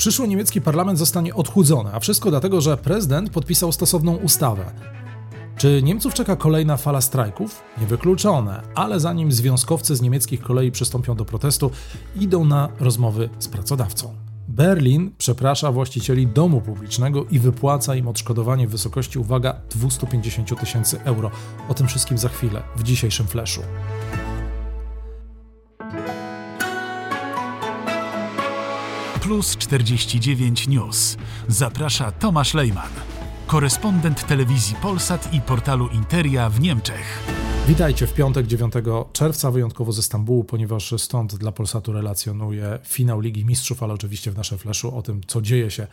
Przyszły niemiecki parlament zostanie odchudzony, a wszystko dlatego, że prezydent podpisał stosowną ustawę. Czy Niemców czeka kolejna fala strajków? Niewykluczone, ale zanim związkowcy z niemieckich kolei przystąpią do protestu, idą na rozmowy z pracodawcą. Berlin przeprasza właścicieli domu publicznego i wypłaca im odszkodowanie w wysokości, uwaga, 250 tysięcy euro. O tym wszystkim za chwilę, w dzisiejszym fleszu. Plus 49 News. Zaprasza Tomasz Lejman, korespondent telewizji Polsat i portalu Interia w Niemczech. Witajcie w piątek 9 czerwca, wyjątkowo ze Stambułu, ponieważ stąd dla Polsatu relacjonuje finał Ligi Mistrzów, ale oczywiście w naszym fleszu o tym, co dzieje się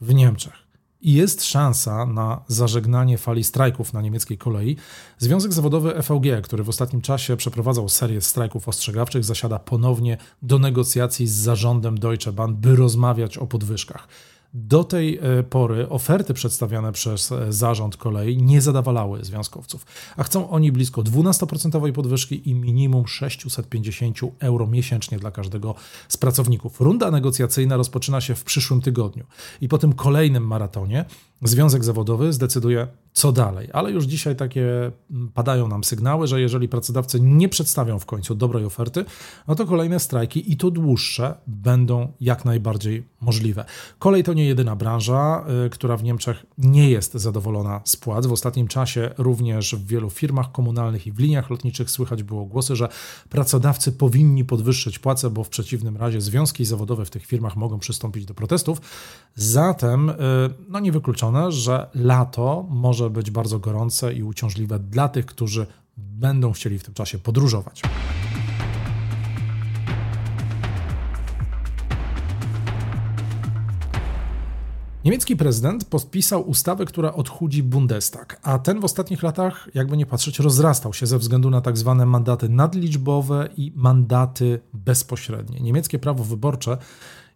w Niemczech. Jest szansa na zażegnanie fali strajków na niemieckiej kolei. Związek Zawodowy EVG, który w ostatnim czasie przeprowadzał serię strajków ostrzegawczych, zasiada ponownie do negocjacji z zarządem Deutsche Bahn, by rozmawiać o podwyżkach. Do tej e, pory oferty przedstawiane przez e, zarząd kolei nie zadawalały związkowców, a chcą oni blisko 12% podwyżki i minimum 650 euro miesięcznie dla każdego z pracowników. Runda negocjacyjna rozpoczyna się w przyszłym tygodniu i po tym kolejnym maratonie Związek Zawodowy zdecyduje, co dalej. Ale już dzisiaj takie mm, padają nam sygnały, że jeżeli pracodawcy nie przedstawią w końcu dobrej oferty, no to kolejne strajki i to dłuższe będą jak najbardziej możliwe. Kolej to nie jedyna branża, y, która w Niemczech nie jest zadowolona z płac. W ostatnim czasie również w wielu firmach komunalnych i w liniach lotniczych słychać było głosy, że pracodawcy powinni podwyższyć płace, bo w przeciwnym razie związki zawodowe w tych firmach mogą przystąpić do protestów. Zatem, y, no niewykluczone, że lato może być bardzo gorące i uciążliwe dla tych, którzy będą chcieli w tym czasie podróżować. Niemiecki prezydent podpisał ustawę, która odchudzi Bundestag, a ten w ostatnich latach, jakby nie patrzeć, rozrastał się ze względu na tak zwane mandaty nadliczbowe i mandaty bezpośrednie. Niemieckie prawo wyborcze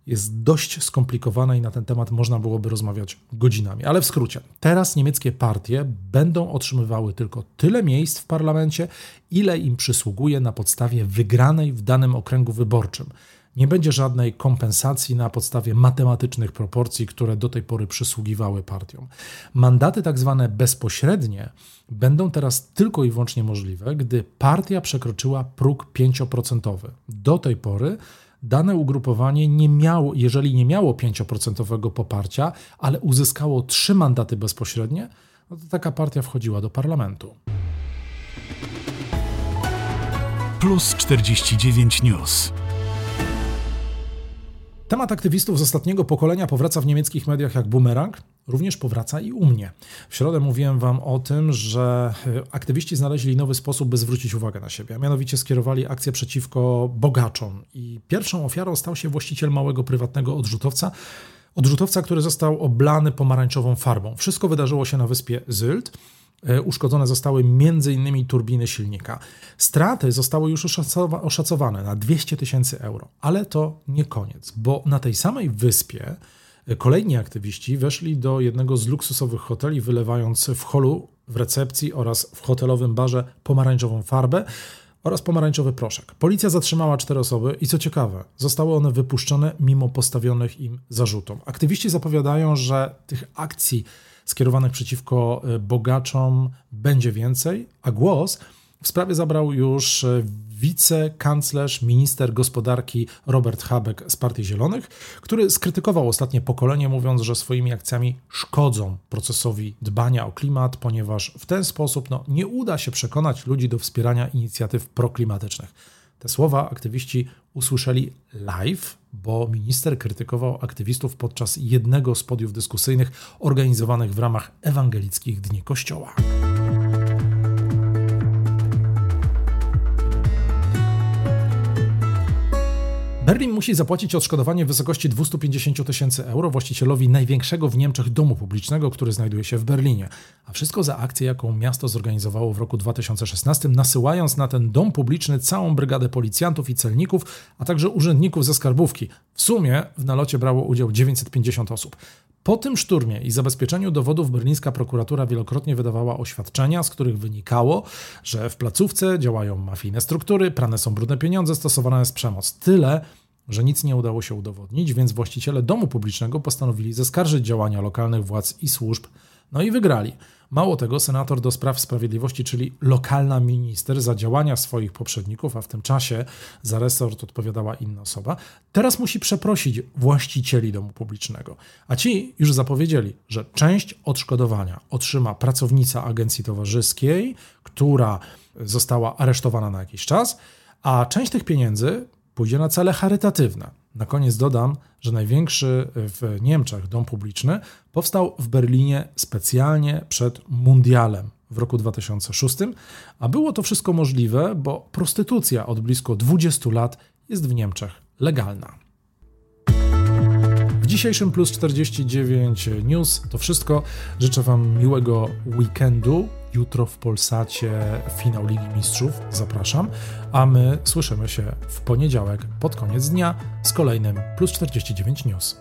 jest dość skomplikowana i na ten temat można byłoby rozmawiać godzinami. Ale w skrócie, teraz niemieckie partie będą otrzymywały tylko tyle miejsc w parlamencie, ile im przysługuje na podstawie wygranej w danym okręgu wyborczym. Nie będzie żadnej kompensacji na podstawie matematycznych proporcji, które do tej pory przysługiwały partiom. Mandaty tak zwane bezpośrednie będą teraz tylko i wyłącznie możliwe, gdy partia przekroczyła próg 5%. Do tej pory dane ugrupowanie nie miało, jeżeli nie miało 5% poparcia, ale uzyskało trzy mandaty bezpośrednie, no to taka partia wchodziła do parlamentu. Plus 49 News. Temat aktywistów z ostatniego pokolenia powraca w niemieckich mediach jak bumerang, również powraca i u mnie. W środę mówiłem Wam o tym, że e, aktywiści znaleźli nowy sposób, by zwrócić uwagę na siebie, a mianowicie skierowali akcję przeciwko bogaczom. I pierwszą ofiarą stał się właściciel małego prywatnego odrzutowca, odrzutowca, który został oblany pomarańczową farbą. Wszystko wydarzyło się na wyspie Sylt. E, uszkodzone zostały m.in. turbiny silnika. Straty zostały już oszacowane na 200 tysięcy euro, ale to nie koniec, bo na tej samej wyspie kolejni aktywiści weszli do jednego z luksusowych hoteli, wylewając w holu, w recepcji oraz w hotelowym barze pomarańczową farbę oraz pomarańczowy proszek. Policja zatrzymała cztery osoby i co ciekawe, zostały one wypuszczone mimo postawionych im zarzutów. Aktywiści zapowiadają, że tych akcji skierowanych przeciwko e, bogaczom będzie więcej, a głos w sprawie zabrał już e, wicekanclerz, minister gospodarki Robert Habeck z Partii Zielonych, który skrytykował ostatnie pokolenie, mówiąc, że swoimi akcjami szkodzą procesowi dbania o klimat, ponieważ w ten sposób no, nie uda się przekonać ludzi do wspierania inicjatyw proklimatycznych. Te słowa aktywiści usłyszeli live, bo minister krytykował aktywistów podczas jednego z podiów dyskusyjnych organizowanych w ramach ewangelickich Dni Kościoła. Berlin musi zapłacić odszkodowanie w wysokości 250 tysięcy euro właścicielowi największego w Niemczech domu publicznego, który znajduje się w Berlinie. A wszystko za akcję, jaką miasto zorganizowało w roku 2016, nasyłając na ten dom publiczny całą brygadę policjantów i celników, a także urzędników ze skarbówki. W sumie w nalocie brało udział 950 osób. Po tym szturmie i zabezpieczeniu dowodów berlińska prokuratura wielokrotnie wydawała oświadczenia, z których wynikało, że w placówce działają mafijne struktury, prane są brudne pieniądze, stosowana jest przemoc. Tyle, że nic nie udało się udowodnić, więc właściciele domu publicznego postanowili zaskarżyć działania lokalnych władz i służb, no i wygrali. Mało tego, senator do spraw sprawiedliwości, czyli lokalna minister, za działania swoich poprzedników, a w tym czasie za resort odpowiadała inna osoba, teraz musi przeprosić właścicieli domu publicznego. A ci już zapowiedzieli, że część odszkodowania otrzyma pracownica agencji towarzyskiej, która została aresztowana na jakiś czas, a część tych pieniędzy pójdzie na cele charytatywne. Na koniec dodam, że największy w Niemczech dom publiczny powstał w Berlinie specjalnie przed Mundialem w roku 2006, a było to wszystko możliwe, bo prostytucja od blisko 20 lat jest w Niemczech legalna. W dzisiejszym Plus 49 News to wszystko. Życzę Wam miłego weekendu. Jutro w Polsacie finał Ligi Mistrzów. Zapraszam. A my słyszymy się w poniedziałek pod koniec dnia z kolejnym Plus 49 News.